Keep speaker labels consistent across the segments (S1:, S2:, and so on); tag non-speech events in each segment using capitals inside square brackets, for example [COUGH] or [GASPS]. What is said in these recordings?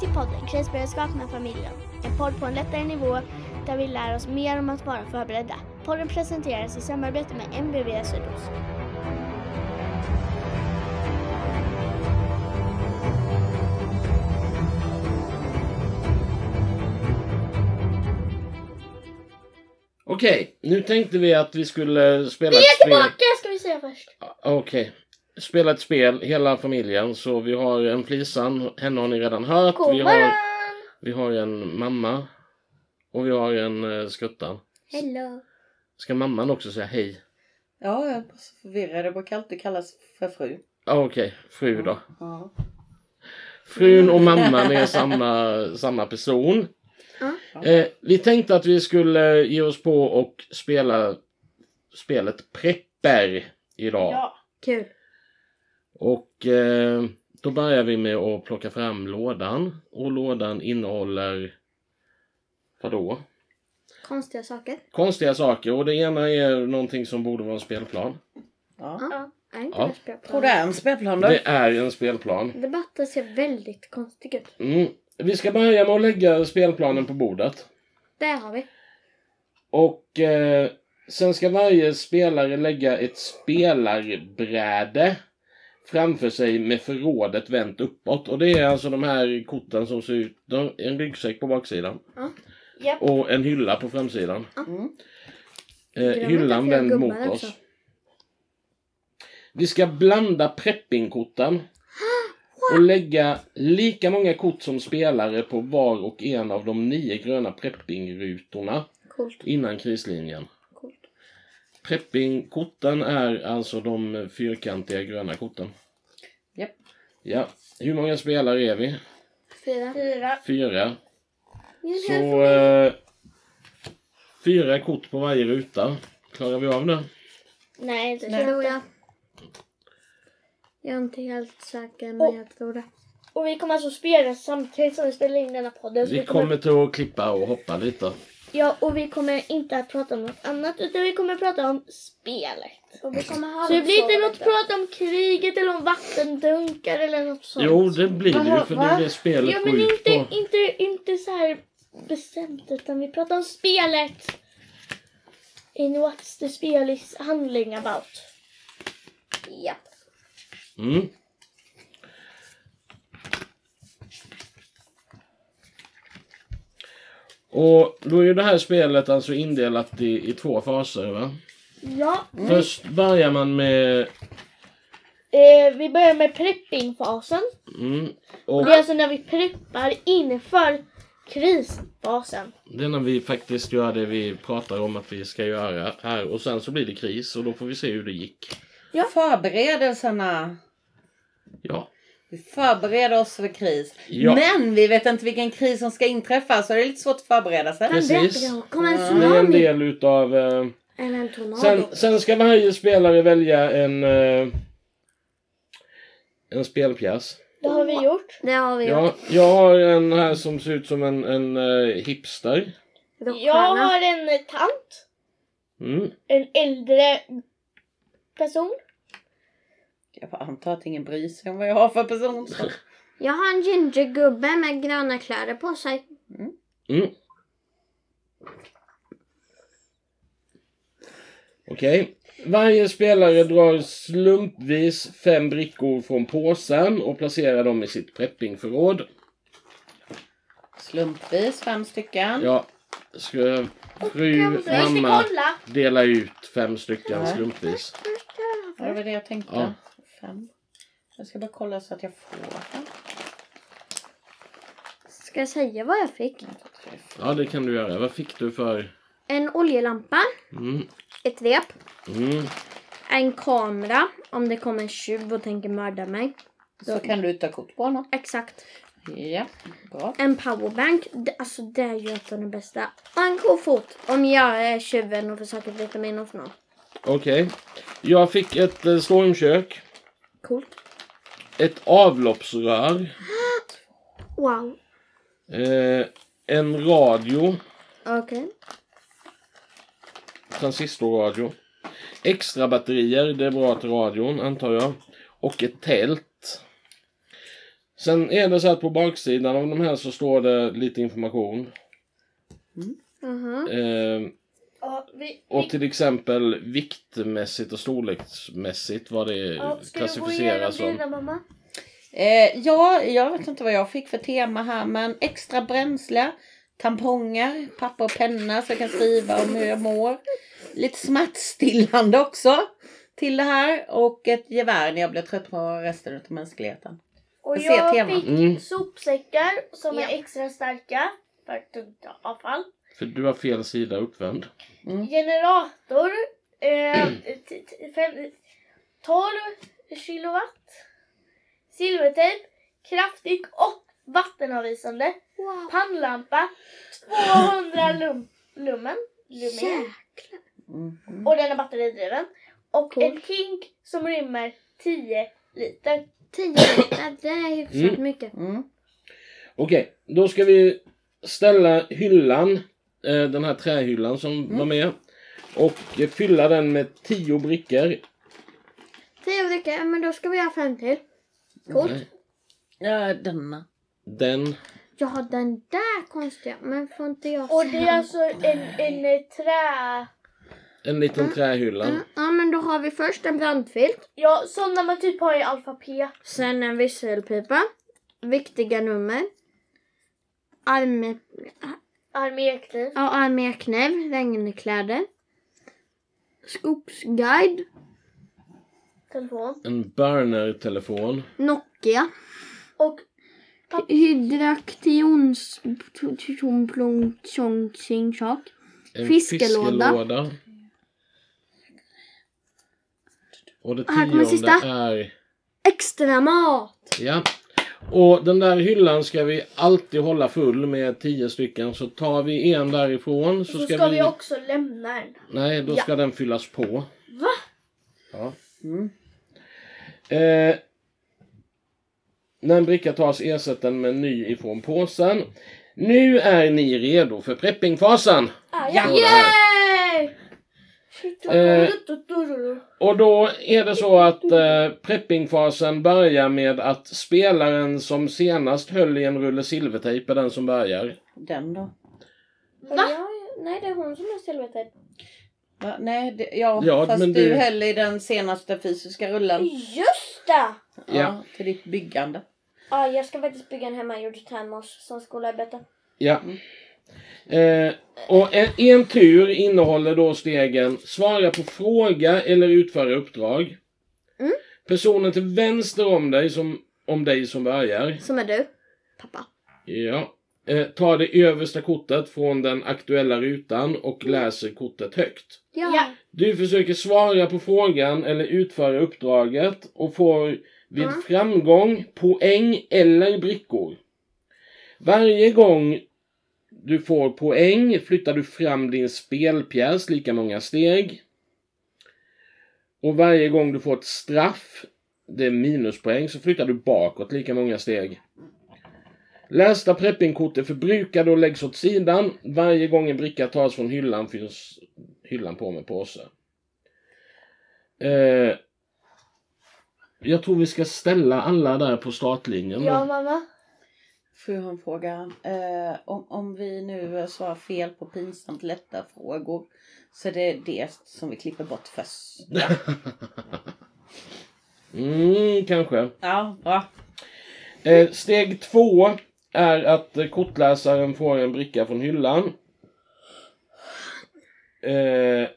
S1: Välkommen till podden Krisberedskap med familjen. En podd på en lättare nivå där vi lär oss mer om att vara förberedda. Podden presenteras i samarbete med MBV Sydost.
S2: Okej, nu tänkte vi att vi skulle spela
S1: Vi
S2: ett
S1: är
S2: spel.
S1: tillbaka ska vi säga först.
S2: Okej. Spela ett spel, hela familjen. Så vi har en Flisan, henne har ni redan hört.
S1: God
S2: Vi har, vi har en mamma. Och vi har en uh, skuttan.
S1: Hello.
S2: Ska mamman också säga hej?
S3: Ja, jag är så förvirrad. Det brukar alltid kallas för fru.
S2: Ja, Okej, fru då.
S3: Ja.
S2: Frun och mamman är samma, samma person.
S1: Ja.
S2: Eh, vi tänkte att vi skulle ge oss på och spela spelet Prepper idag.
S1: Ja.
S4: Kul.
S2: Och eh, då börjar vi med att plocka fram lådan. Och lådan innehåller vadå?
S4: Konstiga saker.
S2: Konstiga saker. Och det ena är någonting som borde vara en spelplan.
S3: Ja.
S1: Ja.
S4: Är inte
S2: Ja.
S4: det spelplan?
S3: Tror det är en spelplan då?
S2: Det är en spelplan.
S4: Debatten ser väldigt konstig ut.
S2: Mm. Vi ska börja med att lägga spelplanen på bordet.
S4: Där har vi.
S2: Och eh, sen ska varje spelare lägga ett spelarbräde framför sig med förrådet vänt uppåt. Och det är alltså de här korten som ser ut, de- en ryggsäck på baksidan.
S1: Japp.
S2: Och en hylla på framsidan.
S3: Mm.
S2: Eh, hyllan vänd mot oss.
S4: också.
S2: Vi ska blanda preppingkorten. [GASPS] Och lägga lika många kort som spelare på var och en av de nio gröna preppingrutorna
S4: Coolt.
S2: innan krislinjen. Preppingkorten är alltså de fyrkantiga gröna korten.
S3: Japp.
S2: Ja. Hur många spelare är vi?
S4: Fyra.
S1: Fyra.
S2: Så eh, fyra kort på varje ruta. Klarar vi av det?
S1: Nej, det
S4: tror
S1: tror jag.
S4: jag. Jag är inte helt säker men
S1: Och-
S4: jag tror det.
S1: Och vi kommer alltså spela samtidigt som vi spelar in denna podden. Så
S2: Vi kommer till att klippa och hoppa lite.
S1: Ja, och vi kommer inte att prata om något annat utan vi kommer att prata om spelet.
S4: Och vi kommer ha
S1: Så det blir inte något att prata om kriget eller om vattendunkar eller något sånt.
S2: Jo, det blir det ju för det är det spelet
S1: Ja,
S2: går
S1: men
S2: ut
S1: inte,
S2: på.
S1: inte, inte så här bestämt utan vi pratar om spelet. In what's the spel is handling about. Ja.
S2: Mm. Och då är ju det här spelet alltså indelat i, i två faser va?
S1: Ja,
S2: Först börjar man med...
S1: eh, vi börjar med preppingfasen.
S2: Mm, och
S1: Det är alltså när vi preppar inför krisfasen.
S2: det är när vi faktiskt gör det vi pratar om att vi ska göra här och sen så blir det kris och då får vi se hur det gick.
S3: Förberedelserna.
S2: Ja.
S3: Vi förbereder oss för kris.
S2: Ja.
S3: Men vi vet inte vilken kris som ska inträffa så det är lite svårt att förbereda sig.
S2: Precis.
S4: Det
S2: är en del utav... Eh, sen, sen ska varje spelare välja en... Eh, en spelpjäs.
S1: Det har vi gjort.
S4: Det har vi gjort.
S2: Ja, jag har en här som ser ut som en, en eh, hipster.
S1: Jag har en tant.
S2: Mm.
S1: En äldre person.
S3: Jag bara antar att ingen bryr sig om vad jag har för person. Så. [LAUGHS]
S4: Jag har en gingergubbe med gröna kläder på sig.
S2: Mm. Okej. Varje spelare drar slumpvis fem brickor från påsen och placerar dem i sitt preppingförråd.
S3: Slumpvis fem stycken.
S2: Ja, ska fru, mamma dela ut fem stycken slumpvis.
S3: Det var det jag tänkte.
S2: Ja.
S3: Fem. Jag ska bara kolla så att jag får fem.
S4: Ska jag säga vad jag fick?
S2: Ja, det kan du göra. Vad fick du för?
S4: En oljelampa.
S2: Mm.
S4: Ett rep.
S2: Mm.
S4: En kamera. Om det kommer en tjuv och tänker mörda mig.
S3: Så kan du ta kort på honom.
S4: Exakt.
S3: Ja, bra.
S4: En powerbank. Alltså det är ju ett av de bästa. Och en kofot. Om jag är tjuven och försöker flytta mig något snart.
S2: Okej. Jag fick ett eh, stormkök.
S4: Coolt.
S2: Ett avloppsrör.
S4: Wow.
S2: Eh, en radio.
S4: Okej.
S2: Transistorradio. Extra batterier, det är bra till radion antar jag. Och ett tält. Sen är det så att på baksidan av de här så står det lite information.
S4: Aha.
S2: Eh,
S1: Ja, vi,
S2: och
S1: vi,
S2: till exempel viktmässigt och storleksmässigt vad det
S1: ja,
S2: klassificeras som.
S1: dina mamma?
S3: Eh, ja, jag vet inte vad jag fick för tema här men extra bränsle, tamponger, papper och penna så jag kan skriva om hur jag mår. Lite smärtstillande också till det här och ett gevär när jag blir trött på resten av mänskligheten.
S1: Och
S3: Jag
S1: jag fick
S2: Mm.
S1: sopsäckar som
S4: Ja.
S1: är extra starka för tungt avfall.
S2: För du har fel sida uppvänd.
S1: Generator. Eh, [CLEARS THROAT] t- t- fem- 12 kilowatt. Silvertejp. Kraftig och vattenavvisande.
S4: Wow.
S1: Pannlampa. 200 lum, lumen. lumen.
S4: Jäklar.
S3: Mm.
S1: Och den är batteridriven. Och
S4: Coolt.
S1: en hink som rymmer 10 liter.
S4: 10 liter, det är hyfsat
S2: Mm.
S4: mycket.
S3: Mm.
S2: Okej, då ska vi ställa hyllan, den här trähyllan som var med. Och eh, fylla den med 10 brickor.
S4: 10 brickor, men då ska vi ha fem till. Coolt.
S3: Ja, denna.
S2: Den.
S4: Ja, den där konstiga. Men får inte jag
S1: Och det är alltså en, en eh, trä...
S2: En liten trähylla.
S4: Mm, Ja, men då har vi först en brandfilt.
S1: Ja, sådana man typ har i alfabet.
S4: Sen en visselpipa. Viktiga nummer. Arme,
S1: Armékniv.
S4: ja, armékniv, regnkläder. Skogsguide.
S1: Telefon.
S2: En burner-telefon.
S4: Nokia.
S1: Och
S4: Hydraktionsplong
S2: En
S4: Fiskelåda.
S2: fiskelåda. Och det tionde är...
S4: Extra mat.
S2: Ja. Och den där hyllan ska vi alltid hålla full med 10 stycken. Så tar vi en därifrån så,
S1: så ska vi också lämna den.
S2: Nej, då ska den fyllas på.
S1: Va?
S2: Ja.
S3: Mm.
S2: Eh, när en bricka tas ersätt den med en ny ifrån påsen. Nu är ni redo för preppingfasen.
S1: Ah,
S2: Ja. Eh. Och då är det så att eh, preppingfasen börjar med att spelaren som senast höll i en rulle silvertejp är den som börjar.
S3: Den då?
S1: Va?
S4: nej, det är hon som har silvertejp.
S3: Va? Nej, det, ja,
S2: Ja,
S3: fast
S2: men
S3: du
S2: det-
S3: höll i den senaste fysiska rullen.
S1: Just det!
S3: Ja.
S2: Ja.
S3: till ditt byggande.
S4: Ja, jag ska faktiskt bygga en hemmagjord termos som skolarbete.
S2: Ja. Eh, och en, en tur innehåller då stegen svara på fråga eller utföra uppdrag.
S4: Mm.
S2: Personen till vänster om dig som, om dig som börjar.
S4: Som är du, pappa.
S2: Ja. Eh, tar det översta kortet från den aktuella rutan och läser kortet högt.
S4: Ja.
S1: Ja.
S2: Du försöker svara på frågan eller utföra uppdraget och får vid
S4: Mm.
S2: framgång poäng eller brickor. Varje gång du får poäng flyttar du fram din spelpjäs lika många steg. Och varje gång du får ett straff, det är minuspoäng, så flyttar du bakåt lika många steg. Lästa preppingkort är förbrukade och läggs åt sidan. Varje gång en bricka tas från hyllan finns hyllan på med påse. Eh, jag tror vi ska ställa alla där på startlinjen.
S1: Ja, mamma.
S3: Får jag ha en fråga? Eh, om, om vi nu svarar fel på pinsamt lätta frågor så är det det som vi klipper bort först. [LAUGHS]
S2: mm, kanske.
S3: Ja, bra.
S2: Eh, steg två är att kortläsaren får en bricka från hyllan. Eh,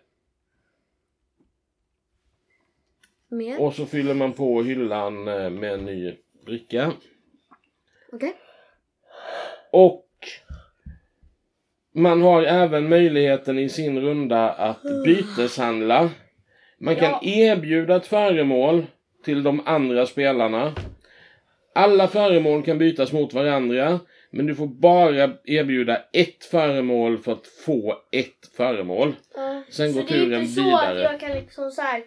S4: Mer?
S2: och så fyller man på hyllan eh, med en ny bricka.
S4: Okej.
S2: Och man har även möjligheten i sin runda att byteshandla. Man kan
S1: Ja.
S2: erbjuda ett föremål till de andra spelarna. Alla föremål kan bytas mot varandra, men du får bara erbjuda ett föremål för att få ett föremål.
S1: Ja.
S2: Sen
S1: så
S2: går
S1: det är
S2: turen
S1: inte så
S2: vidare.
S1: att jag kan liksom så här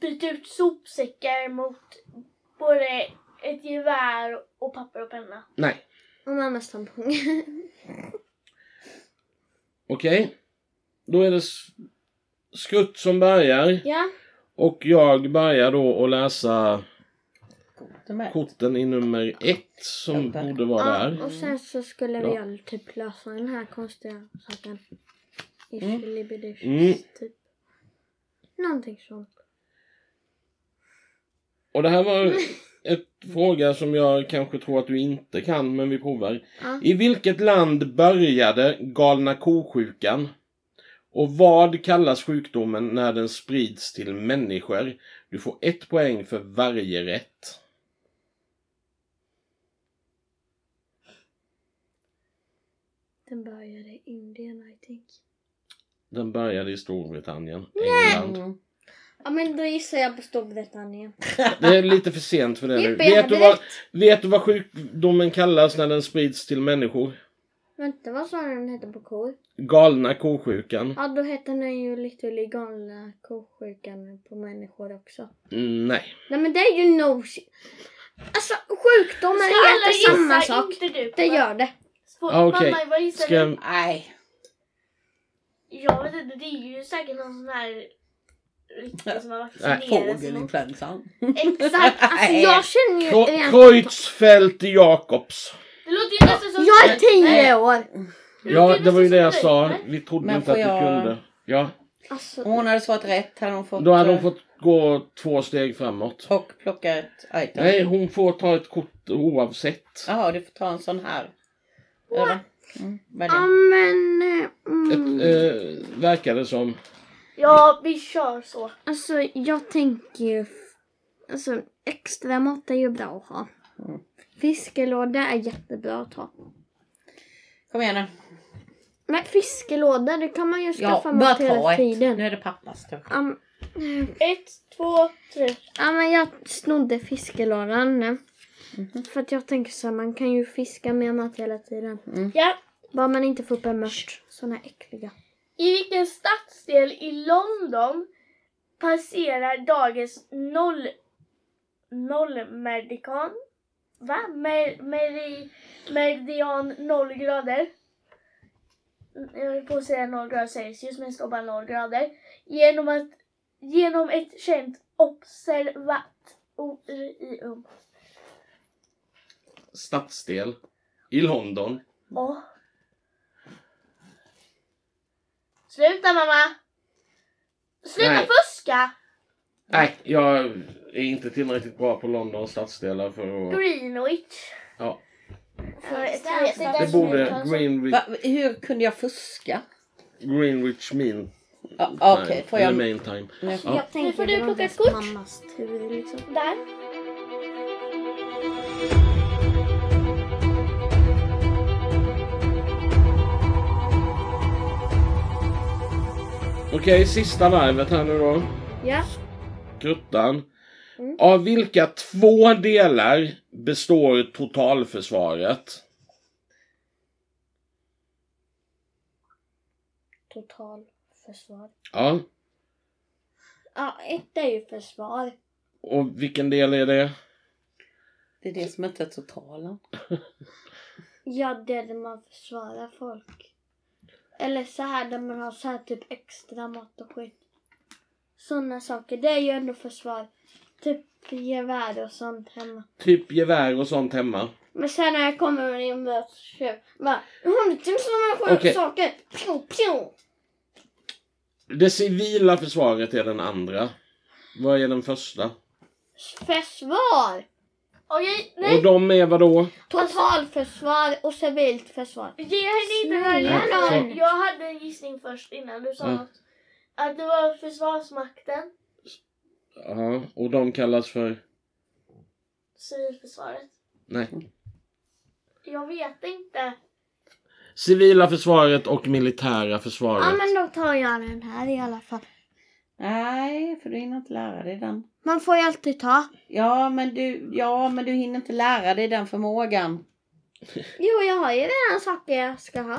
S1: byta ut sopsäckar mot både ett gevär och papper och penna.
S2: Nej,
S4: Och mammas tampong. [LAUGHS]
S2: okej. Då är det s- Skrutt som börjar
S4: ja.
S2: och jag börjar då att läsa
S3: korten
S2: i nummer ett som
S3: Jobbar.
S2: borde vara
S4: Ja,
S2: där.
S4: och sen så skulle vi
S2: Ja.
S4: göra typ lösa den här konstiga saken. I
S3: Mm.
S4: Shilibidishis,
S2: Mm.
S4: typ. Någonting sånt.
S2: Och det här var [LAUGHS] ett fråga som jag kanske tror att du inte kan, men vi provar.
S4: Ja.
S2: I vilket land började galna ko-sjukan? Och vad kallas sjukdomen när den sprids till människor? Du får ett poäng för varje rätt.
S4: Den började i Indien I think.
S2: Den började i Storbritannien, England.
S3: Mm.
S4: Ja men då gissar jag på Storbritannien.
S2: Det är lite för sent för det nu.
S4: Jippi, jag
S2: Vet du, vad,
S4: rätt.
S2: vet du vad sjukdomen kallas när den sprids till människor?
S4: Vänta vad sa den hette på kor?
S2: Galna ko-sjukan?
S4: Ja då heter den ju lite galna kosjukan på människor också.
S2: Mm, Nej.
S4: Nej men det är ju no shit. Alltså sjukdomar heter samma sak.
S1: Inte du.
S4: Det gör det.
S2: Ah, okej.
S1: Mamma, vad gissar
S2: Ska...
S1: du?
S3: Nej.
S1: Jag vet inte, det är ju säkert någon sån här riktig som har
S2: Nej,
S1: vaccinerat sig mot.
S3: Fågelinfluensan.
S1: Exakt. [LAUGHS]
S4: Alltså jag känner ju
S2: Kro-. Kreutzfeldt Jakobs.
S1: Det låter ju nästan som...
S4: Jag är tio år!
S2: Ja, det var ju det jag sa. Vi trodde
S3: Men
S2: inte att
S3: får
S2: du
S3: jag-
S2: kunde. Ja,
S4: Alltså,
S3: Om hon hade svarat rätt hade hon fått,
S2: då hade hon
S3: eh,
S2: fått gå två steg framåt.
S3: och plocka ett item.
S2: Nej, hon får ta ett kort oavsett.
S3: Jaha, du får ta en sån här. Eller? Mm, vad är
S4: ja men... eh, Mm,
S2: Ett, eh, verkar det som.
S1: Ja, vi kör så.
S4: Alltså jag tänker ju... Alltså extra mått är ju bra att ha.
S3: Mm.
S4: Fiskelåda är jättebra att ha.
S3: Kom igen nu.
S4: Men fiskelåda det kan man ju
S3: Ja,
S4: skaffa
S3: bara
S4: mat hela
S3: ta ett.
S4: tiden.
S3: Nu är det pappas tur.
S4: Um,
S1: Ett, två, tre.
S4: ja men jag snodde fiskelådan nu.
S3: Mhm.
S4: För att jag tänker så här, man kan ju fiska med mat hela tiden.
S1: Ja.
S4: Bara man inte får upp en mört. Såna äckliga.
S1: I vilken stadsdel i London passerar dagens noll... Nollmeridian? Va? Mer, meri, meridian noll grader? Jag höll på att säga noll grader Celsius men det står bara noll grader. Genom, att, genom ett känt observatorium.
S2: Stadsdel. I London.
S1: Åh. Sluta mamma! Sluta
S2: Nej.
S1: fuska!
S2: Nej, jag är inte tillräckligt bra på Londons stadsdelar för att...
S1: Greenwich.
S2: Ja,
S1: För ett
S4: Det
S2: det borde Greenwich,
S3: Va, hur kunde jag fuska?
S2: Greenwich mean
S3: Ja, Okej,
S2: time.
S3: får jag...
S2: main time.
S3: Nu.
S2: Ja.
S4: Jag tänker
S1: får du plocka
S4: mest
S1: kort.
S4: mammas tur liksom.
S1: Där.
S2: Okej, sista varvet här nu då.
S4: Ja.
S2: Gruttan.
S4: Mm.
S2: Av vilka två delar består totalförsvaret?
S4: Totalförsvar.
S2: Ja.
S4: Ja, ett är ju försvar.
S2: Och vilken del är det?
S3: Det är det som inte är totalen.
S4: Ja, det är där man försvarar folk. Eller så här där man har så här typ extra mat och skit. Sådana saker. Det är ju ändå försvar. Typ gevär och sånt hemma.
S2: Typ gevär och sånt hemma.
S4: Men sen när jag kommer med din bötköp. Bara, hundratusen sådana
S2: Okej.
S4: saker. Pju, pju.
S2: Det civila försvaret är den andra. Vad är den första?
S4: Försvar.
S1: Okej, nej.
S2: Och de är vadå?
S4: Totalförsvar och civilt försvar.
S1: Ge henne inte
S2: nån.
S1: Jag hade en gissning först innan du sa
S2: Ja.
S1: något. Att det var Försvarsmakten,
S2: Ja, och de kallas för?
S1: civilförsvaret.
S2: Nej.
S1: Jag vet inte.
S2: Civila försvaret och militära försvaret.
S4: Ja men då tar jag den här i alla fall.
S3: Nej, för du hinner inte lära dig den.
S4: Man får ju alltid ta.
S3: Ja, men du, ja, men du hinner inte lära dig den förmågan.
S4: Jo jag har ju redan saker jag ska ha.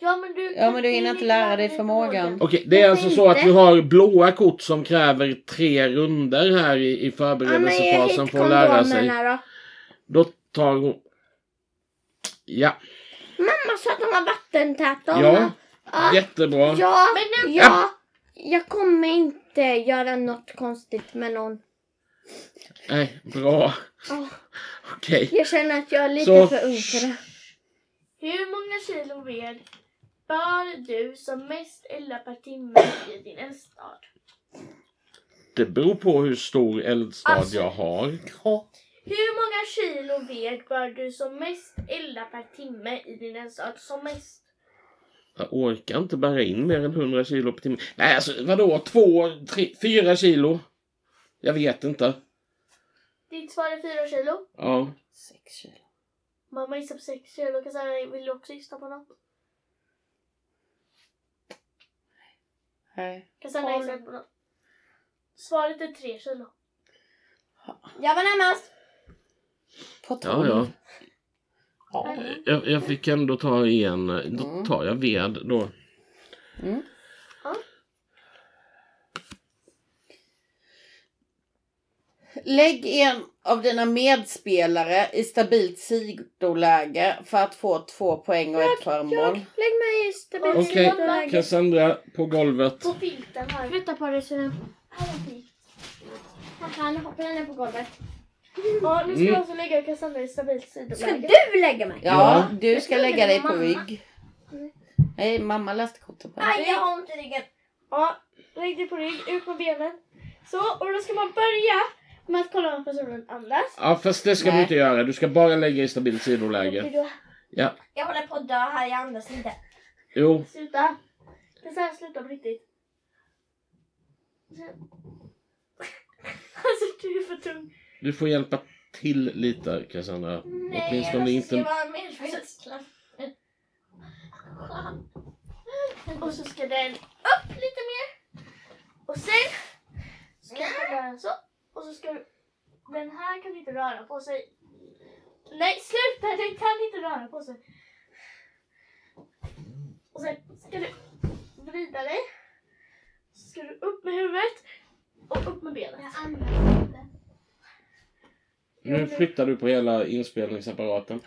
S1: Ja men du,
S3: Ja, men du hinner inte lära dig förmågan.
S2: Okej, det är
S4: Varför
S2: alltså så att
S4: inte?
S2: vi har blåa kort som kräver tre runder här i, i
S4: Ja men
S2: förberedelsefasen för att lära sig.
S4: kondomerna då.
S2: Då tar hon... Ja,
S4: Mamma sa att de var vattentäta.
S2: ja,
S4: Ja.
S2: jättebra.
S4: Ja,
S1: Men nu-
S4: ja, jag kommer inte göra något konstigt med någon.
S2: Nej, bra.
S4: Ja.
S2: Okej.
S4: Jag känner att jag är lite
S2: Så-
S4: för ung för det.
S1: Hur många kilo ved bör du som mest elda per timme i din eldstad?
S2: Det beror på hur stor eldstad
S1: Alltså-
S2: jag har.
S1: Hur många kilo ved bör du som mest elda per timme i din eldstad? Som mest?
S2: Jag orkar inte bära in mer än 100 kilo per timme. Nej, alltså vadå? Två, tre, fyra kilo? Jag vet inte.
S1: Ditt svar är 4 kilo.
S2: Ja.
S3: Sex kilo.
S1: Mamma gissar på 6 kilo. Cassandra, vill du också gissa på något?
S3: Nej.
S1: Cassandra
S4: Tolv.
S1: gissar på något. Svaret är 3 kilo.
S4: Jag var närmast.
S3: På tolv.
S2: ja.
S3: Ja.
S2: Jag, jag fick ändå ta en. Då
S3: Mm.
S2: tar jag ved då.
S3: Mm.
S1: Ja.
S3: Lägg en av dina medspelare i stabilt sidoläge för att få två poäng och ett föremål.
S4: Lägg mig i stabilt
S2: Okej,
S4: sidoläge.
S2: Cassandra på golvet.
S1: På filten här.
S4: Flytta på dig så den... Nu hoppar jag ner på golvet.
S1: Ja, nu ska
S2: Mm.
S1: jag alltså lägga Cassandra i stabilt
S4: Ska
S1: sidoläge.
S4: du lägga mig?
S3: Ja, du ska
S4: ska
S3: lägga dig på rygg. Nej, mamma läste kortet på dig.
S4: Aj, jag har ont i ryggen.
S1: Ja, lägg dig på rygg, ut med benen. Så, och då ska man börja med att kolla om personen andas.
S2: Ja, fast det ska du
S3: Nej.
S2: inte göra. Du ska bara lägga i stabilt sidoläge. Ja.
S4: Jag håller på att dö här, jag andas inte.
S2: Jo.
S1: Sluta. Cassandra, sluta på riktigt. Alltså, du är för tung.
S2: Du får hjälpa till lite Cassandra. Åtminstone inte...
S4: vara medvetslös.
S1: Och så ska den upp lite mer. Och sen ska du göra den så. Och så ska du... Den här kan inte röra på sig. Nej, sluta! Den kan inte röra på sig. Och sen ska du vrida dig. Så ska du upp med huvudet och upp med benet.
S2: Nu flyttar du på hela inspelningsapparaten.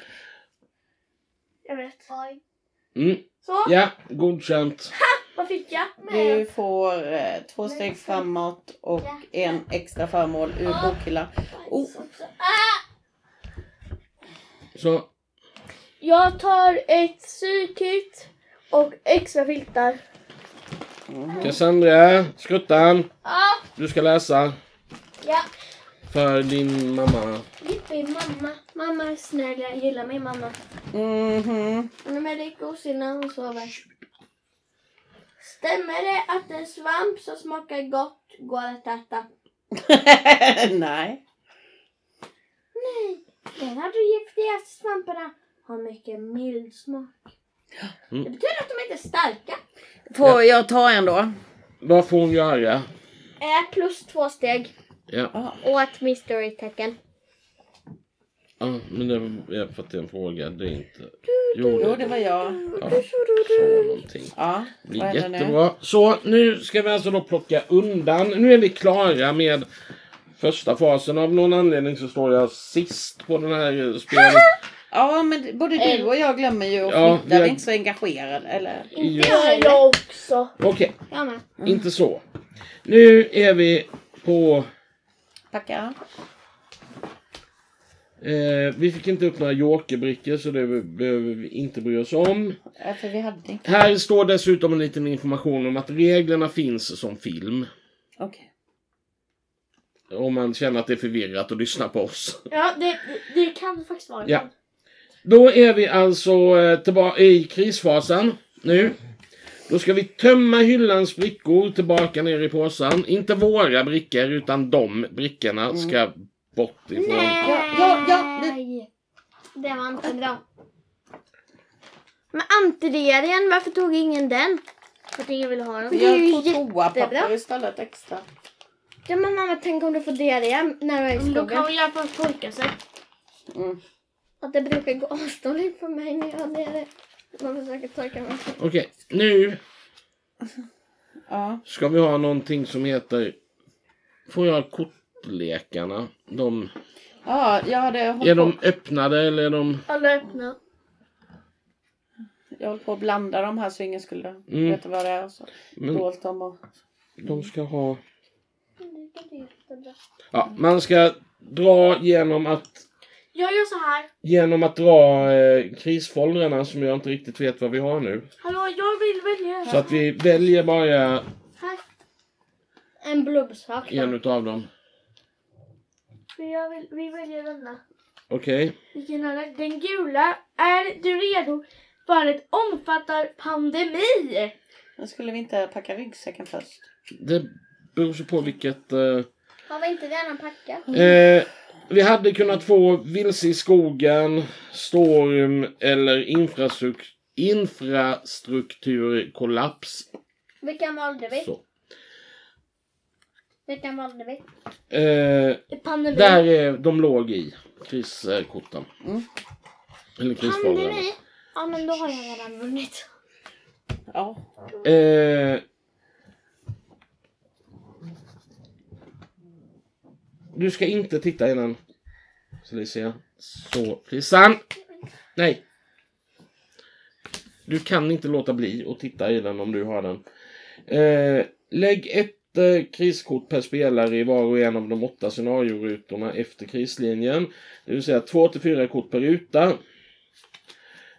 S1: Jag vet.
S4: Oj.
S2: Mm.
S1: Så,
S2: Ja, godkänt.
S1: vad fick jag?
S3: Du får eh, två steg framåt och en extra föremål ur bokhyllan. Oh,
S2: Så,
S1: Jag tar ett sykit och extra filtar.
S2: Cassandra, skuttan.
S1: Ja,
S2: Du ska läsa
S1: ja.
S2: För din mamma.
S4: Jippi, mamma. Mamma är snäll, jag gillar min mamma.
S3: mhm.
S4: Hon är väldigt gosig när hon sover. Stämmer det att en svamp som smakar gott går att äta? [LAUGHS]
S3: Nej.
S4: Nej, den av de giftigaste svamparna har mycket mild smak.
S2: Mm.
S4: Det betyder att de inte är starka.
S3: Får jag ta en då?
S2: Vad får hon göra?
S4: Äh, plus två steg
S2: Ja,
S3: Ja.
S4: och ett mystery-tecken.
S2: ja men det är för att det är en fråga. Det är inte... Jo,
S3: Jo,
S2: det
S3: var jag.
S2: ja, någonting.
S3: Ja,
S2: Det blir
S3: vad händer nu?
S2: jättebra. Så nu ska vi alltså då plocka undan. Nu är vi klara med första fasen. Av någon anledning så står jag sist på den här spelet.
S3: Ja, men både du och jag glömmer ju att
S2: Ja,
S3: flytta.
S2: vi
S3: är inte så engagerade. Eller?
S2: I-
S1: Det har jag också.
S2: Okej,
S4: Jag med.
S2: inte så. Nu är vi på...
S3: Packa.
S2: Eh, vi fick inte upp några jokerbrickor så det behöver vi inte bry oss om.
S3: Ja, för vi hade inte.
S2: Här står dessutom en liten information om att reglerna finns som film.
S3: Okej.
S2: Om man känner att det är förvirrat och lyssnar på oss.
S1: Ja, det, det, det kan faktiskt vara
S2: Ja. Då är vi alltså eh, tillbaka i krisfasen nu. Då ska vi tömma hyllans brickor tillbaka ner i påsen. Inte våra brickor utan de brickorna ska bort ifrån.
S3: Ja, ja, ja. Det,
S4: Nej. Det var inte bra. Men antidiarén, varför tog ingen den?
S1: För att ingen vill ha den.
S4: Det är ju
S3: jag tog toapapper
S4: jättebra.
S3: istället extra.
S4: Ja men mamma, tänk om du får diarré när du är i
S1: Men Då kan
S4: skogen.
S1: hon hjälpa att torka sig.
S3: Mm.
S4: Att det brukar gå avståndigt för mig när jag har diarré. Man försöker torka mig.
S2: Okej, nu
S3: Ja.
S2: ska vi ha någonting som heter... Får jag kortlekarna? De,
S3: ja, jag hade
S2: är
S3: på,
S2: de öppnade eller är de...
S1: Alla öppna.
S3: jag höll på att blanda de här så ingen skulle
S2: Mm.
S3: veta vad det är. och Så
S2: Men
S3: dolt dem och...
S2: de ska ha...
S4: jättebra.
S2: Ja, man ska dra genom att
S1: Jag gör så här.
S2: genom att dra eh, krisfoldrarna som jag inte riktigt vet vad vi har nu.
S1: Hallå, jag vill välja.
S2: Så att vi väljer bara
S1: Här.
S4: En blubbsak.
S2: en utav dem.
S1: Jag vill, vi väljer denna.
S2: Okej.
S1: Vilken är det? Den gula. Är du redo för ett omfattar pandemi?
S3: Men skulle vi inte packa ryggsäcken först?
S2: Det beror så på vilket... Eh,
S4: Har vi inte redan packat?
S2: eh, vi hade kunnat få Vilse i skogen, Storm eller infrastruk infrastrukturkollaps.
S4: Vilken valde vi?
S2: Så.
S4: Vilken valde vi?
S2: Eh,
S1: Pandemi.
S2: där är de låg i kriskorten.
S3: Mm.
S2: Eller krisfoldrarna.
S4: Pandemi? Ja men då har jag redan vunnit.
S3: Ja.
S2: Eh, du ska inte titta innan. Felicia. Så, Felisan! Nej! Du kan inte låta bli att titta i den om du har den. Eh, lägg ett eh, kriskort per spelare i var och en av de åtta scenariorutorna efter krislinjen. Det vill säga två till fyra kort per ruta.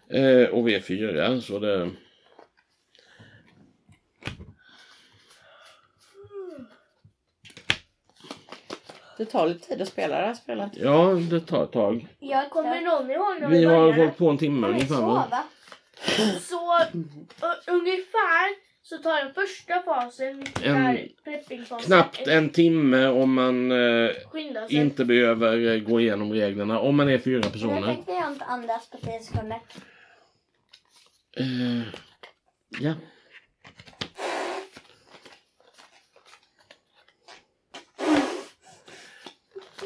S2: Eh, och vi är fyra, så det...
S3: Det tar lite tid att spela det här spelet.
S2: Ja, det tar ett tag.
S1: Jag kommer någon ihåg när
S2: Vi
S1: vi
S2: har
S1: började?
S2: hållit på en timme ungefär. va?
S4: sova?
S1: Så u- ungefär så tar den första fasen,
S2: En-
S1: där preppingfasen,
S2: Knappt en timme om man eh,
S1: sig.
S2: inte behöver eh, gå igenom reglerna. Om man är fyra
S4: jag
S2: personer.
S4: tänkte jag inte andas på 10 sekunder.
S2: Eh, ja.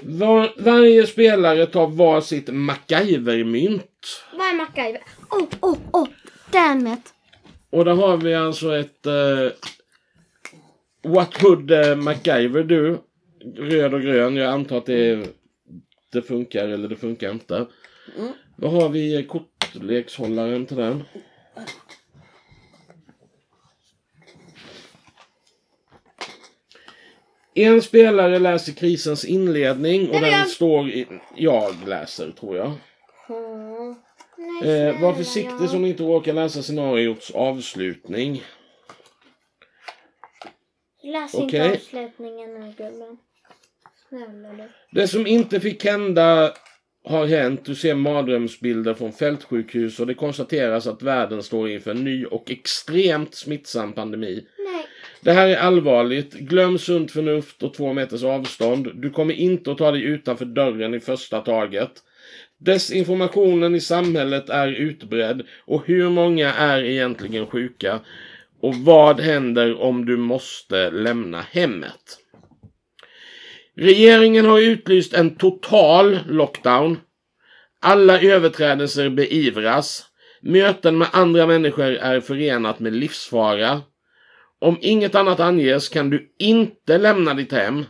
S2: Var, varje spelare tar varsitt MacGyver-mynt.
S4: Vad är MacGyver? Oh, oh, oh! Damn it!
S2: Och där har vi alltså ett eh, What would eh, MacGyver do? Röd och grön. Jag antar att det, det funkar eller det funkar inte.
S3: Mm.
S2: Vad har vi kortlekshållaren till den? En spelare läser krisens inledning och den
S4: jag-
S2: står i... Jag läser, tror jag.
S4: Mm. Nej,
S2: Eh, var försiktig
S4: jag-
S2: så ni inte råkar läsa scenariots avslutning.
S4: Läs
S2: Okej.
S4: inte avslutningen nu gubben. Snälla du.
S2: Det som inte fick hända har hänt. Du ser mardrömsbilder från fältsjukhus och det konstateras att världen står inför en ny och extremt smittsam pandemi. Det här är allvarligt. Glöm sunt förnuft och två meters avstånd. Du kommer inte att ta dig utanför dörren i första taget. Desinformationen i samhället är utbredd och hur många är egentligen sjuka? Och vad händer om du måste lämna hemmet? Regeringen har utlyst en total lockdown. Alla överträdelser beivras. Möten med andra människor är förenat med livsfara. Om inget annat anges kan du inte lämna ditt hem.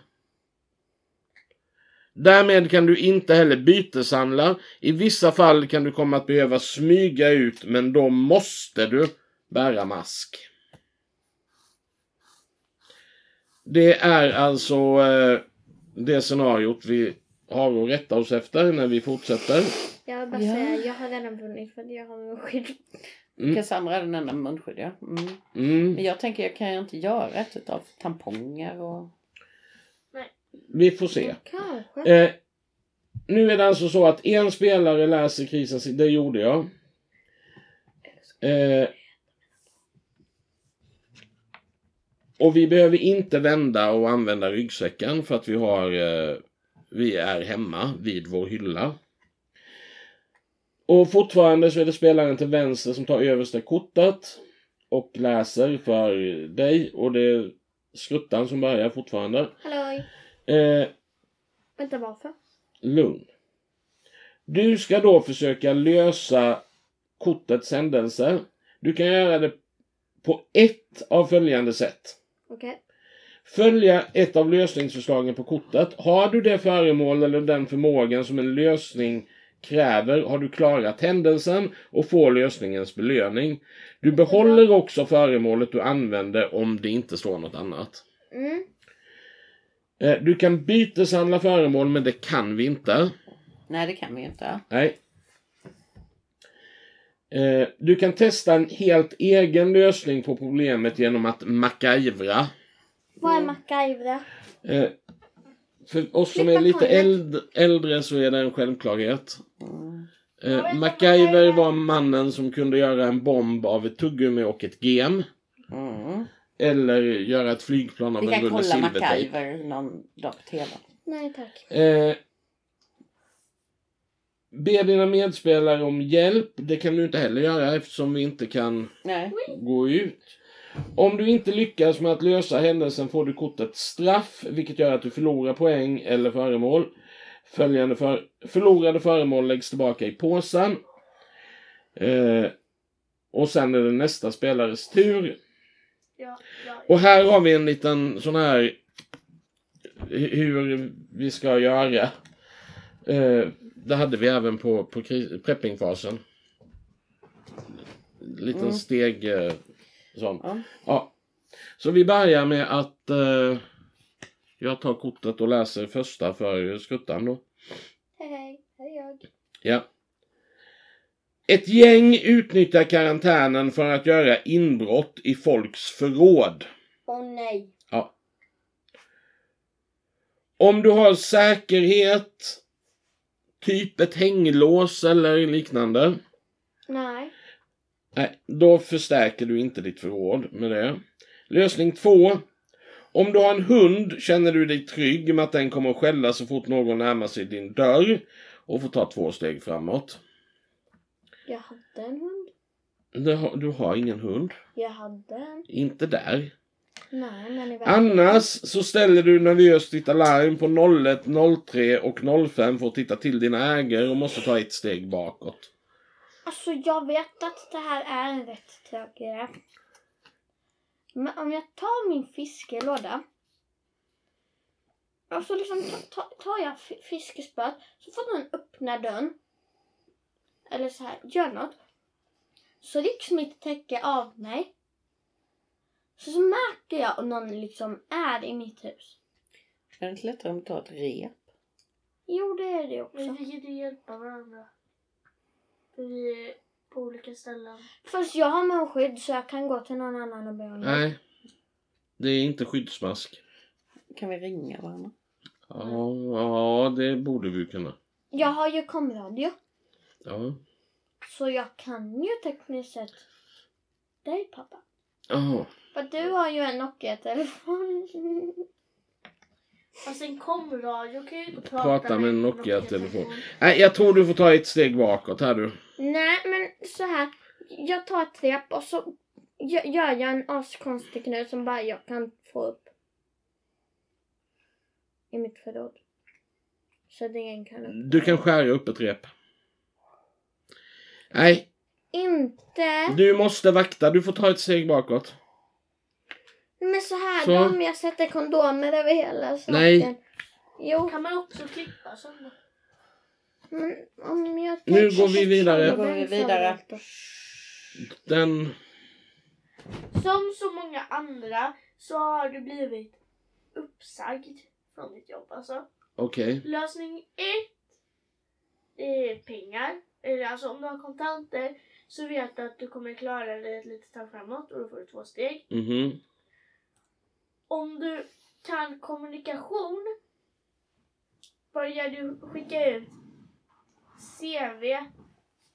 S2: Därmed kan du inte heller byteshandla. I vissa fall kan du komma att behöva smyga ut men då måste du bära mask. Det är alltså eh, det scenariot vi har att rätta oss efter när vi fortsätter.
S4: Jag vill bara
S3: Ja.
S4: säga, jag har redan vunnit för att jag har min skydd.
S2: Mm.
S3: Cassandra är den enda med munskydd ja. Mm.
S2: Mm.
S3: Men jag tänker jag kan ju inte göra ett utav tamponger och...
S2: Vi får se.
S4: Kanske.
S2: Eh, nu är det alltså så att en spelare läser krisens... Det gjorde jag. Eh, och vi behöver inte vända och använda ryggsäcken för att vi har... Eh, vi är hemma vid vår hylla. Och fortfarande så är det spelaren till vänster som tar översta kortet och läser för dig och det är skruttan som börjar fortfarande.
S4: Hallå.
S2: Eh,
S4: Vänta varför?
S2: lugn. Du ska då försöka lösa kortets händelse. Du kan göra det på ett av följande sätt.
S4: Okej.
S2: Följa ett av lösningsförslagen på kortet. Har du det föremål eller den förmågan som en lösning kräver har du klarat händelsen och får lösningens belöning. Du behåller också föremålet du använde om det inte står något annat.
S4: Mm.
S2: Eh, du kan byteshandla föremål men det kan vi inte.
S3: Nej, det kan vi inte.
S2: Nej. Eh, du kan testa en helt egen lösning på problemet genom att MacGyvra.
S4: Vad är MacGyver?
S2: För oss som är lite eld, äldre så är det en självklarhet.
S3: Mm.
S2: Eh, MacGyver var mannen som kunde göra en bomb av ett tuggummi och ett gem.
S3: Mm.
S2: Eller göra ett flygplan av
S3: Vi
S2: en
S3: kan
S2: rulle
S3: kolla
S2: silvertejp.
S3: MacGyver någon dag på TV.
S4: Nej tack.
S2: Eh, be dina medspelare om hjälp. Det kan du inte heller göra eftersom vi inte kan
S3: Nej.
S2: gå ut. Om du inte lyckas med att lösa händelsen får du kortet straff, vilket gör att du förlorar poäng eller föremål. Följande för, förlorade föremål läggs tillbaka i påsen. Eh, och sen är det nästa spelares tur.
S1: Ja, ja.
S2: Och här har vi en liten sån här hur vi ska göra. Eh, det hade vi även på, på preppingfasen. Liten
S3: Mm.
S2: steg eh, sån.
S3: Ja.
S2: Ja. Så vi börjar med att eh, jag tar kortet och läser första för skuttan då.
S4: Hej hej, här är jag.
S2: Ja. Ett gäng utnyttjar karantänen för att göra inbrott i folks förråd.
S4: Åh nej.
S2: Ja. Om du har säkerhet, typ ett hänglås eller liknande.
S4: Nej.
S2: Nej, då förstärker du inte ditt förråd med det. Lösning två. Om du har en hund känner du dig trygg med att den kommer att skälla så fort någon närmar sig din dörr och får ta två steg framåt.
S4: Jag hade en hund.
S2: Du har, du har ingen hund.
S4: Jag hade en.
S2: Inte där.
S4: Nej, men i.
S2: Annars så ställer du nervöst ditt alarm på 01, 03 och 05 för att titta till dina ägare och måste ta ett steg bakåt.
S4: Alltså jag vet att det här är en rätt tråkig grej. Men om jag tar min fiskelåda. Och så liksom ta, ta, tar jag fi- fiskespöet så får den öppna dörren. Eller så här, gör något. Så rycks mitt täcke av mig. Så, så märker jag om någon liksom är i mitt hus.
S3: Är det inte lättare om du tar ett rep?
S4: Jo, det är det
S1: Vi
S4: också.
S1: fick inte hjälpa varandra. Vi är på olika ställen.
S4: Först jag har munskydd så jag kan gå till någon annan och be om hjälp.
S2: Nej. Det är inte skyddsmask.
S3: Kan vi ringa varandra?
S2: Ja, ja det borde vi kunna.
S4: Jag har ju komradio.
S2: Ja.
S4: Så jag kan ju tekniskt sett dig pappa.
S2: Ja.
S4: För du har ju en Nokia-telefon. [LAUGHS]
S1: Fast en komradio kan ju inte prata,
S2: Prata med en Nokia-telefon. Nej, jag tror du får ta ett steg bakåt här du.
S4: Nej men så här. Jag tar ett rep och så gö- gör jag en askonstig knut som bara jag kan få upp. I mitt förråd. Så att ingen kan upp.
S2: Du kan skära upp ett rep. Nej,
S4: Inte.
S2: du måste vakta. Du får ta ett steg bakåt.
S4: Men så här
S2: Så.
S4: om jag sätter kondomer över hela saken.
S2: Nej.
S4: Jo,
S1: Kan man också klippa sådana?
S4: men om jag...
S2: Nu går vi vidare.
S3: Nu går vi vidare.
S2: Den...
S1: Som så många andra så har du blivit uppsagd från ditt jobb alltså.
S2: Okej.
S1: Lösning ett är pengar. Eller alltså om du har kontanter så vet du att du kommer klara dig ett litet tag framåt och då får du två steg.
S2: Mhm.
S1: Om du kan kommunikation börjar du skicka ut CV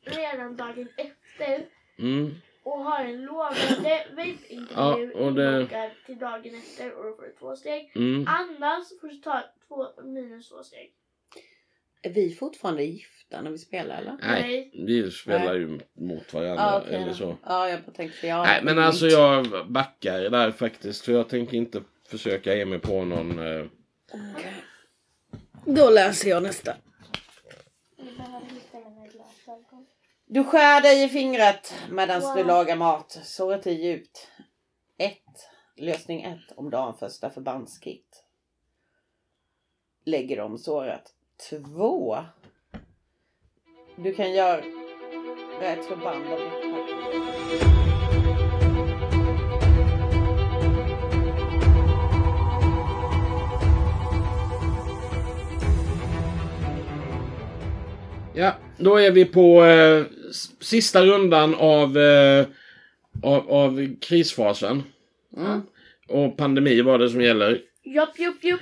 S1: redan dagen efter
S2: Mm.
S1: och har en lovande webbintervju
S2: Ja, det-
S1: till dagen efter och då får du två steg.
S2: Mm.
S1: Annars får du ta två, minus två steg.
S3: Är vi fortfarande gifta när vi spelar eller?
S2: Nej, vi spelar ju mot varandra
S3: Ja, okej
S2: eller så.
S3: Ja, jag bara tänkte för jag
S2: Nej, men alltså jag backar där faktiskt. För jag tänker inte försöka ge mig på någon... Eh...
S3: Då läser jag nästa. Du skär dig i fingret medan
S4: Wow.
S3: du lagar mat. Såret är djupt. 1. Lösning 1. Om du har en första förbandskit. Lägger om såret två. Du kan göra ett förband av ditt parti.
S2: Ja, då är vi på eh, sista rundan av, eh, av, av, krisfasen.
S3: Mm.
S2: Och pandemi var det som gäller.
S1: Japp, japp, japp.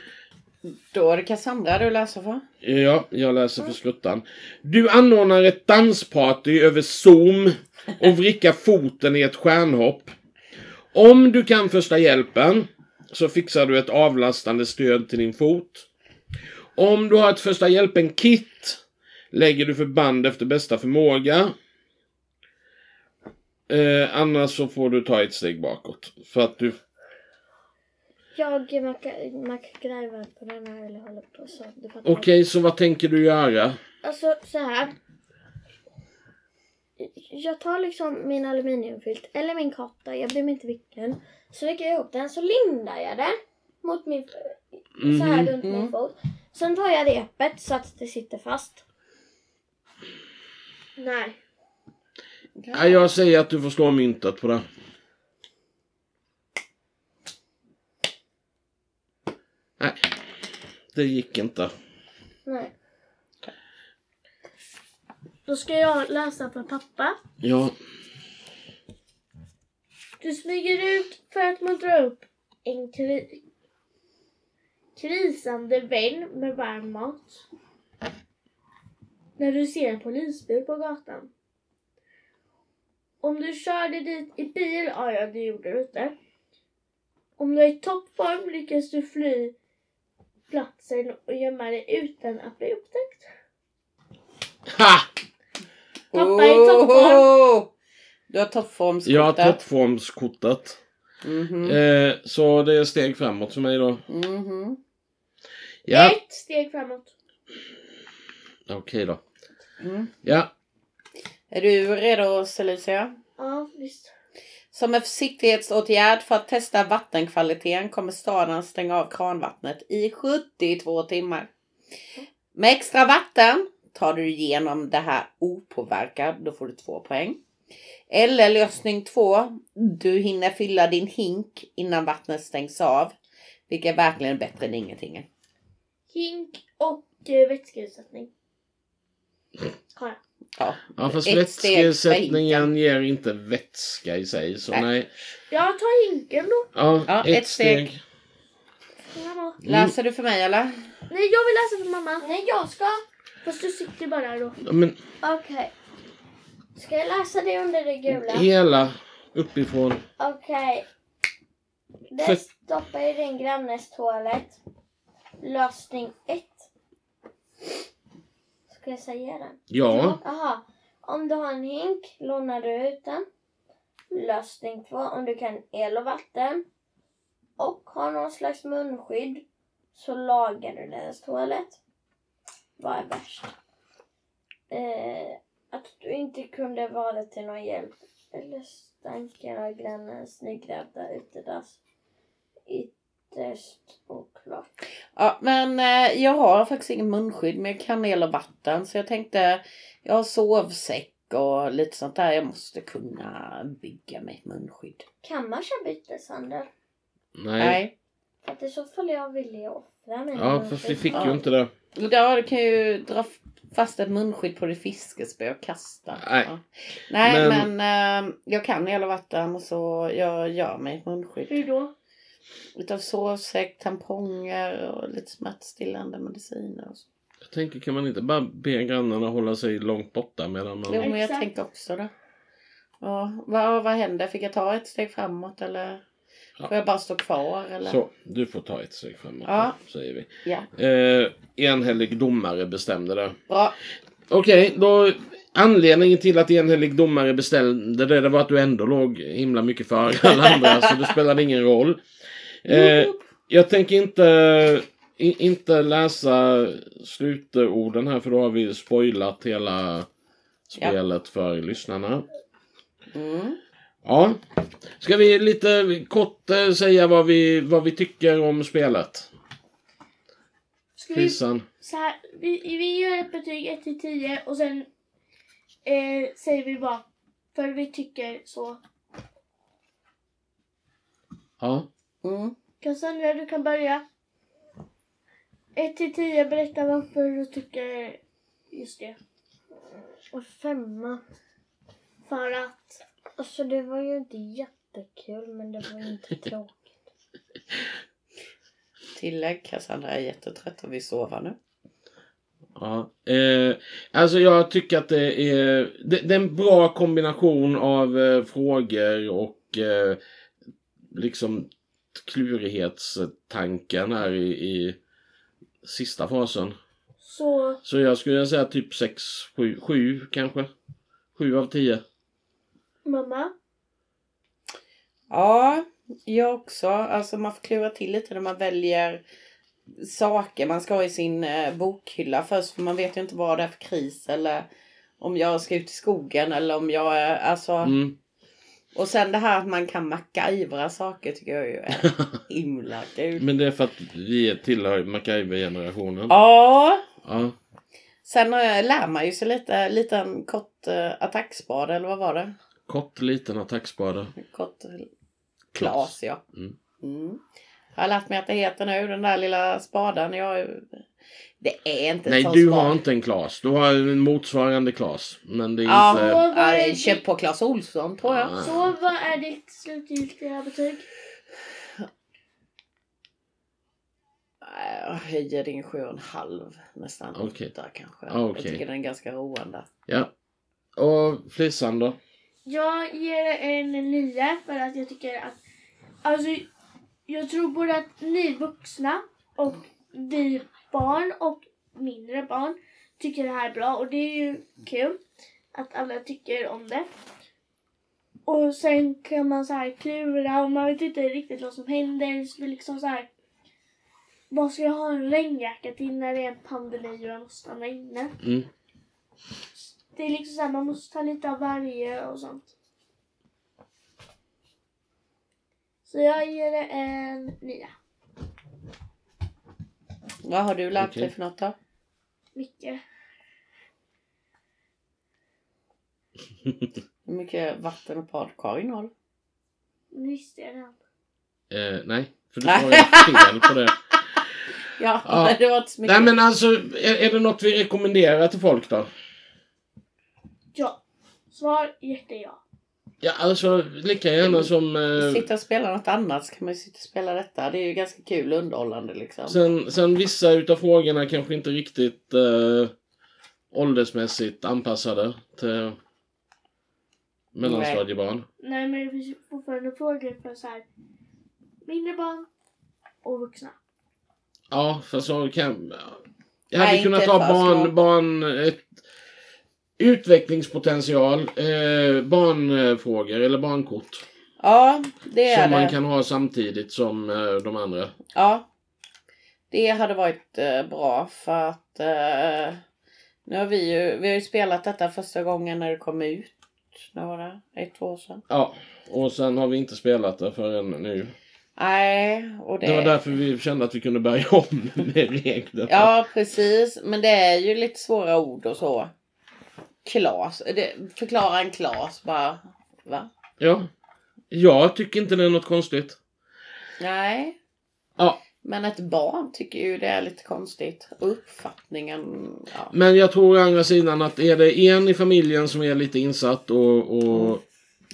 S3: Då är det Cassandra du läser för.
S2: Ja, jag läser för sluttan. Du anordnar ett dansparty över Zoom och vrickar foten i ett stjärnhopp. Om du kan första hjälpen så fixar du ett avlastande stöd till din fot. Om du har ett första hjälpen-kit lägger du förband efter bästa förmåga. Eh, annars så får du ta ett steg bakåt. För att du...
S4: Jag MacGyver på den här eller håller på så.
S2: Okej, så vad tänker du göra?
S4: Alltså så här. Jag tar liksom min aluminiumfilt eller min kotta, jag bryr mig inte vilken. Så lägger jag ihop den så lindar jag den mot min, så här
S2: Mhm.
S4: runt min fot. Sen tar jag repet så att det sitter fast.
S1: Nej.
S2: Ja, jag säger att du får slå myntet på det. Nej, det gick inte.
S1: Nej. Då ska jag läsa för pappa.
S2: Ja,
S1: Du smyger ut för att muntra upp en kri- krisande vän med varm mat. När du ser en polisbil på gatan. Om du körde dit i bil, ja, ja det gjorde du inte. Om du är i toppform lyckas du fly platsen och gömma dig utan att bli upptäckt.
S2: ha!
S1: Pappa är i toppform.
S3: Du har toppformskortet.
S2: Jag har toppformskortet.
S3: Mhm.
S2: Eh, så det är steg framåt för mig då.
S3: Mhm.
S2: Ja,
S1: Ett steg framåt.
S2: okej då.
S3: Mm.
S2: Ja,
S3: Är du redo Celicia?
S1: Ja, visst.
S3: Som en försiktighetsåtgärd för att testa vattenkvaliteten kommer staden stänga av kranvattnet i 72 timmar. Med extra vatten tar du igenom det här opåverkad, då får du två poäng. Eller lösning två, du hinner fylla din hink innan vattnet stängs av. Vilket är verkligen bättre än ingenting.
S1: Hink och eh, vätskeutsättning. Har jag.
S3: Ja,
S2: ja fast
S3: Ett steg för
S2: vätskeersättningen ger inte vätska i sig. Så
S3: Nej.
S2: nej.
S1: Jag tar hinken då.
S2: Ja,
S3: Ja,
S2: ett,
S3: ett steg.
S2: steg.
S1: Mamma.
S3: Läser du för mig eller?
S1: Nej, jag vill läsa för mamma.
S4: Nej, jag ska.
S1: Fast du sitter bara då.
S2: Ja, Men
S4: Okej. Ska jag läsa det under det gula?
S2: hela uppifrån.
S4: Okej. Det
S2: För-
S4: stoppar i din grannes toalett. Lösning 1. Ska jag säga den?
S2: Ja.
S4: Jaha. Om du har en hink lånar du ut den. Lösning 2. Om du kan el och vatten och har någon slags munskydd så lagar du deras toalett. Vad är värst? Eh, att du inte kunde vara till någon hjälp eller stanken av grannens nygrävda utedass. Ytterst oklart.
S3: Ja, men eh, jag har faktiskt ingen munskydd men jag kan el och vatten så jag tänkte jag har sovsäck och lite sånt där. Jag måste kunna bygga mig ett munskydd.
S4: Kan man köra byteshandel?
S2: Nej.
S3: Nej.
S4: För att i så fall jag att offra mig.
S2: Ja, fast vi fick ju inte det.
S3: Ja, du kan ju dra fast ett munskydd på ditt fiskespö och kasta.
S2: Nej.
S3: Ja. Nej,
S2: Men-
S3: men, eh, jag kan el och vatten och så jag gör mig ett munskydd.
S1: Hur då?
S3: Utav sovsäck, tamponger och lite smärtstillande mediciner. Och så.
S2: Jag tänker, kan man inte bara be grannarna hålla sig långt borta medan man...
S3: Jo, men jag
S1: Exakt.
S3: tänkte också det. Ja, vad, vad händer? Fick jag ta ett steg framåt eller
S2: Ja.
S3: får jag bara stå kvar? Eller?
S2: Så, du får ta ett steg framåt,
S3: Ja.
S2: säger vi.
S3: Ja,
S2: Eh, enhällig domare bestämde det.
S3: bra.
S2: Okej, då... Anledningen till att enhällig domare bestämde det, det var att du ändå låg himla mycket före alla andra, så det spelade ingen roll. Eh, jag tänker inte, i, inte läsa slutorden här, för då har vi spoilat hela spelet för lyssnarna.
S3: Mm.
S2: Ja. Ska vi lite kort eh, säga vad vi, vad vi tycker om spelet?
S1: Ska vi, så här, vi, vi gör ett betyg 1 till 10 och sen eh, säger vi vad för vi tycker så.
S2: Ja.
S3: Mm.
S1: Cassandra, du kan börja. 1 till 10, berätta varför du tycker just det.
S4: Och femma.
S1: För att
S4: Alltså det var ju inte jättekul men det var inte [LAUGHS] tråkigt.
S3: Tillägg, Cassandra är jättetrött och vill sova nu.
S2: Ja, eh, alltså jag tycker att det är, det, det är en bra kombination av eh, frågor och eh, liksom klurighetstanken här i, i sista fasen.
S1: så
S2: Så jag skulle säga typ 6, 7, 7 kanske. 7 av 10.
S1: mamma.
S3: Ja, jag också. Alltså man får klura till lite när man väljer saker man ska ha i sin eh, bokhylla först. För man vet ju inte vad det är för kris eller om jag ska ut i skogen eller om jag är, alltså.
S2: Mm.
S3: Och sen det här att man kan MacGyvera saker tycker jag ju är [LAUGHS] himla kul.
S2: Men det är för att vi tillhör MacGyver-generationen.
S3: Ja,
S2: Ja.
S3: sen lär man ju sig lite, liten kort eh, attackspade eller vad var det?
S2: Kort liten attackspade.
S3: Kort klas ja.
S2: Mm.
S3: Mm. Jag har lärt mig att det heter nu, den där lilla spaden. Jag, det är inte
S2: Nej,
S3: sån
S2: du har inte en Klas. Du har en motsvarande Klas. Men det är
S3: Ja,
S2: inte...
S3: ja,
S1: är
S3: det är köpt på Clas Ohlson tror jag.
S2: Ah.
S1: Så vad är ditt slutgiltiga betyg?
S3: Jag höjer din sju och en halv nästan.
S2: Okej.
S3: Åtta kanske.
S2: Okej.
S3: Jag tycker den är ganska roande.
S2: Ja. Och Flissan då?
S1: Jag ger en nio för att jag tycker att alltså jag tror både att ni vuxna och vi barn och mindre barn tycker det här är bra och det är ju kul att alla tycker om det. Och sen kan man så här klura och man vet inte riktigt vad som händer. Så liksom så här. Vad ska jag ha en regnjacka till när det är en pandemi och jag måste stanna inne?
S2: Mm.
S1: Det är liksom så här, man måste ta lite av varje och sånt. Så jag ger det en nia.
S3: Vad har du lärt
S2: Okej.
S3: dig för något då?
S1: Mycket. [LAUGHS]
S3: Hur mycket vatten och badkar innehåller?
S1: Nu visste jag redan.
S2: Eh, nej, för du svarade fel på det. [LAUGHS]
S3: Ja,
S2: Ja. [LAUGHS]
S3: det var inte så mycket.
S2: Nej men alltså, är, är det något vi rekommenderar till folk då?
S1: Ja. Svar jätte ja.
S2: Ja, alltså lika gärna som... Eh,
S3: Sitta och spela något annat så kan man ju sitta och spela detta. Det är ju ganska kul och underhållande liksom.
S2: sen, sen vissa utav frågorna kanske inte riktigt eh, åldersmässigt anpassade till mellanstadiebarn.
S1: Nej men det finns ju fortfarande frågor för så här mindre barn och vuxna.
S2: Ja, för så kan... Jag
S3: Nej,
S2: hade kunnat
S3: inte
S2: ta
S3: för
S2: barn,
S3: små.
S2: barn, ett utvecklingspotential, eh, barnfrågor eller barnkort.
S3: Ja, det är
S2: Som
S3: det.
S2: man kan ha samtidigt som eh, de andra.
S3: Ja. Det hade varit eh, bra för att eh, nu har vi ju, vi har ju spelat detta första gången när det kom ut. När var det? Ett, två år sedan?
S2: Ja, och sen har vi inte spelat det förrän nu.
S3: Nej, och det...
S2: Det var därför vi kände att vi kunde börja om [LAUGHS] med reglerna.
S3: Ja, precis. Men det är ju lite svåra ord och så. Klas. Förklara en klas bara. Va?
S2: ja. Jag tycker inte det är något konstigt.
S3: Nej.
S2: Ja,
S3: Men ett barn tycker ju det är lite konstigt. Uppfattningen, ja.
S2: men jag tror å andra sidan att är det en i familjen som är lite insatt och, och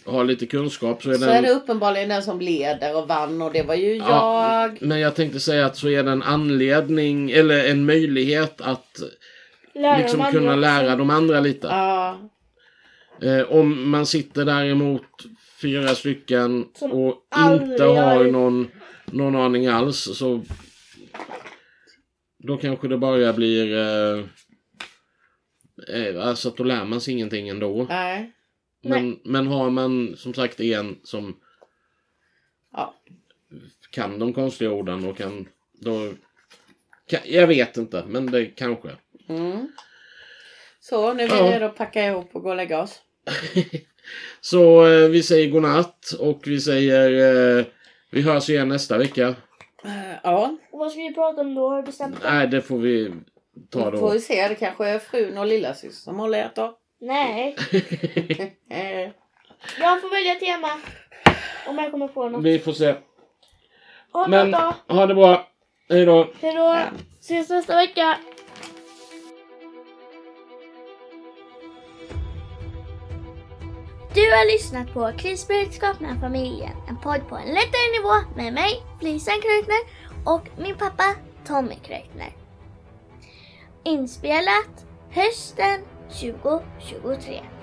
S2: har lite kunskap så är
S3: Så
S2: den...
S3: är det uppenbarligen den som leder och vann och det var ju
S2: Ja,
S3: jag.
S2: Men jag tänkte säga att så är det en anledning eller en möjlighet att
S1: Lära
S2: liksom
S1: de
S2: kunna
S1: också.
S2: lära de andra lite.
S3: Ja.
S2: Eh, om man sitter däremot fyra stycken
S1: Som
S2: och inte har någon, någon aning alls så då kanske det bara blir eh, eh, alltså att då lär man sig ingenting ändå.
S3: Nej.
S2: Men, men har man som sagt en som
S3: Ja.
S2: kan de konstiga orden och kan då kan, jag vet inte men det kanske.
S3: Mm. Så nu vi
S2: Ja.
S3: redo att packa ihop och gå och lägga oss. [LAUGHS]
S2: Så eh, vi säger godnatt och vi säger eh, vi hörs igen nästa vecka.
S3: Eh, Ja,
S1: Och vad ska vi prata om då? Har du bestämt det?
S2: Nej, det får vi ta
S3: då får
S2: då.
S3: vi se. Det kanske är frun och lillasyster som håller ert då.
S1: Nej. [LAUGHS] [LAUGHS]
S3: Eh,
S1: Jag får välja tema. Om jag kommer på något.
S2: vi får se.
S1: Ha
S2: Men
S1: då.
S2: ha det bra. Hej då.
S1: Hejdå.
S3: Ja.
S1: Ses nästa vecka. Har lyssnat på Krisberedskap med familjen. En podd på en lättare nivå med mig, Lisen Krökner och min pappa Tommy Krökner. Inspelat hösten 2023.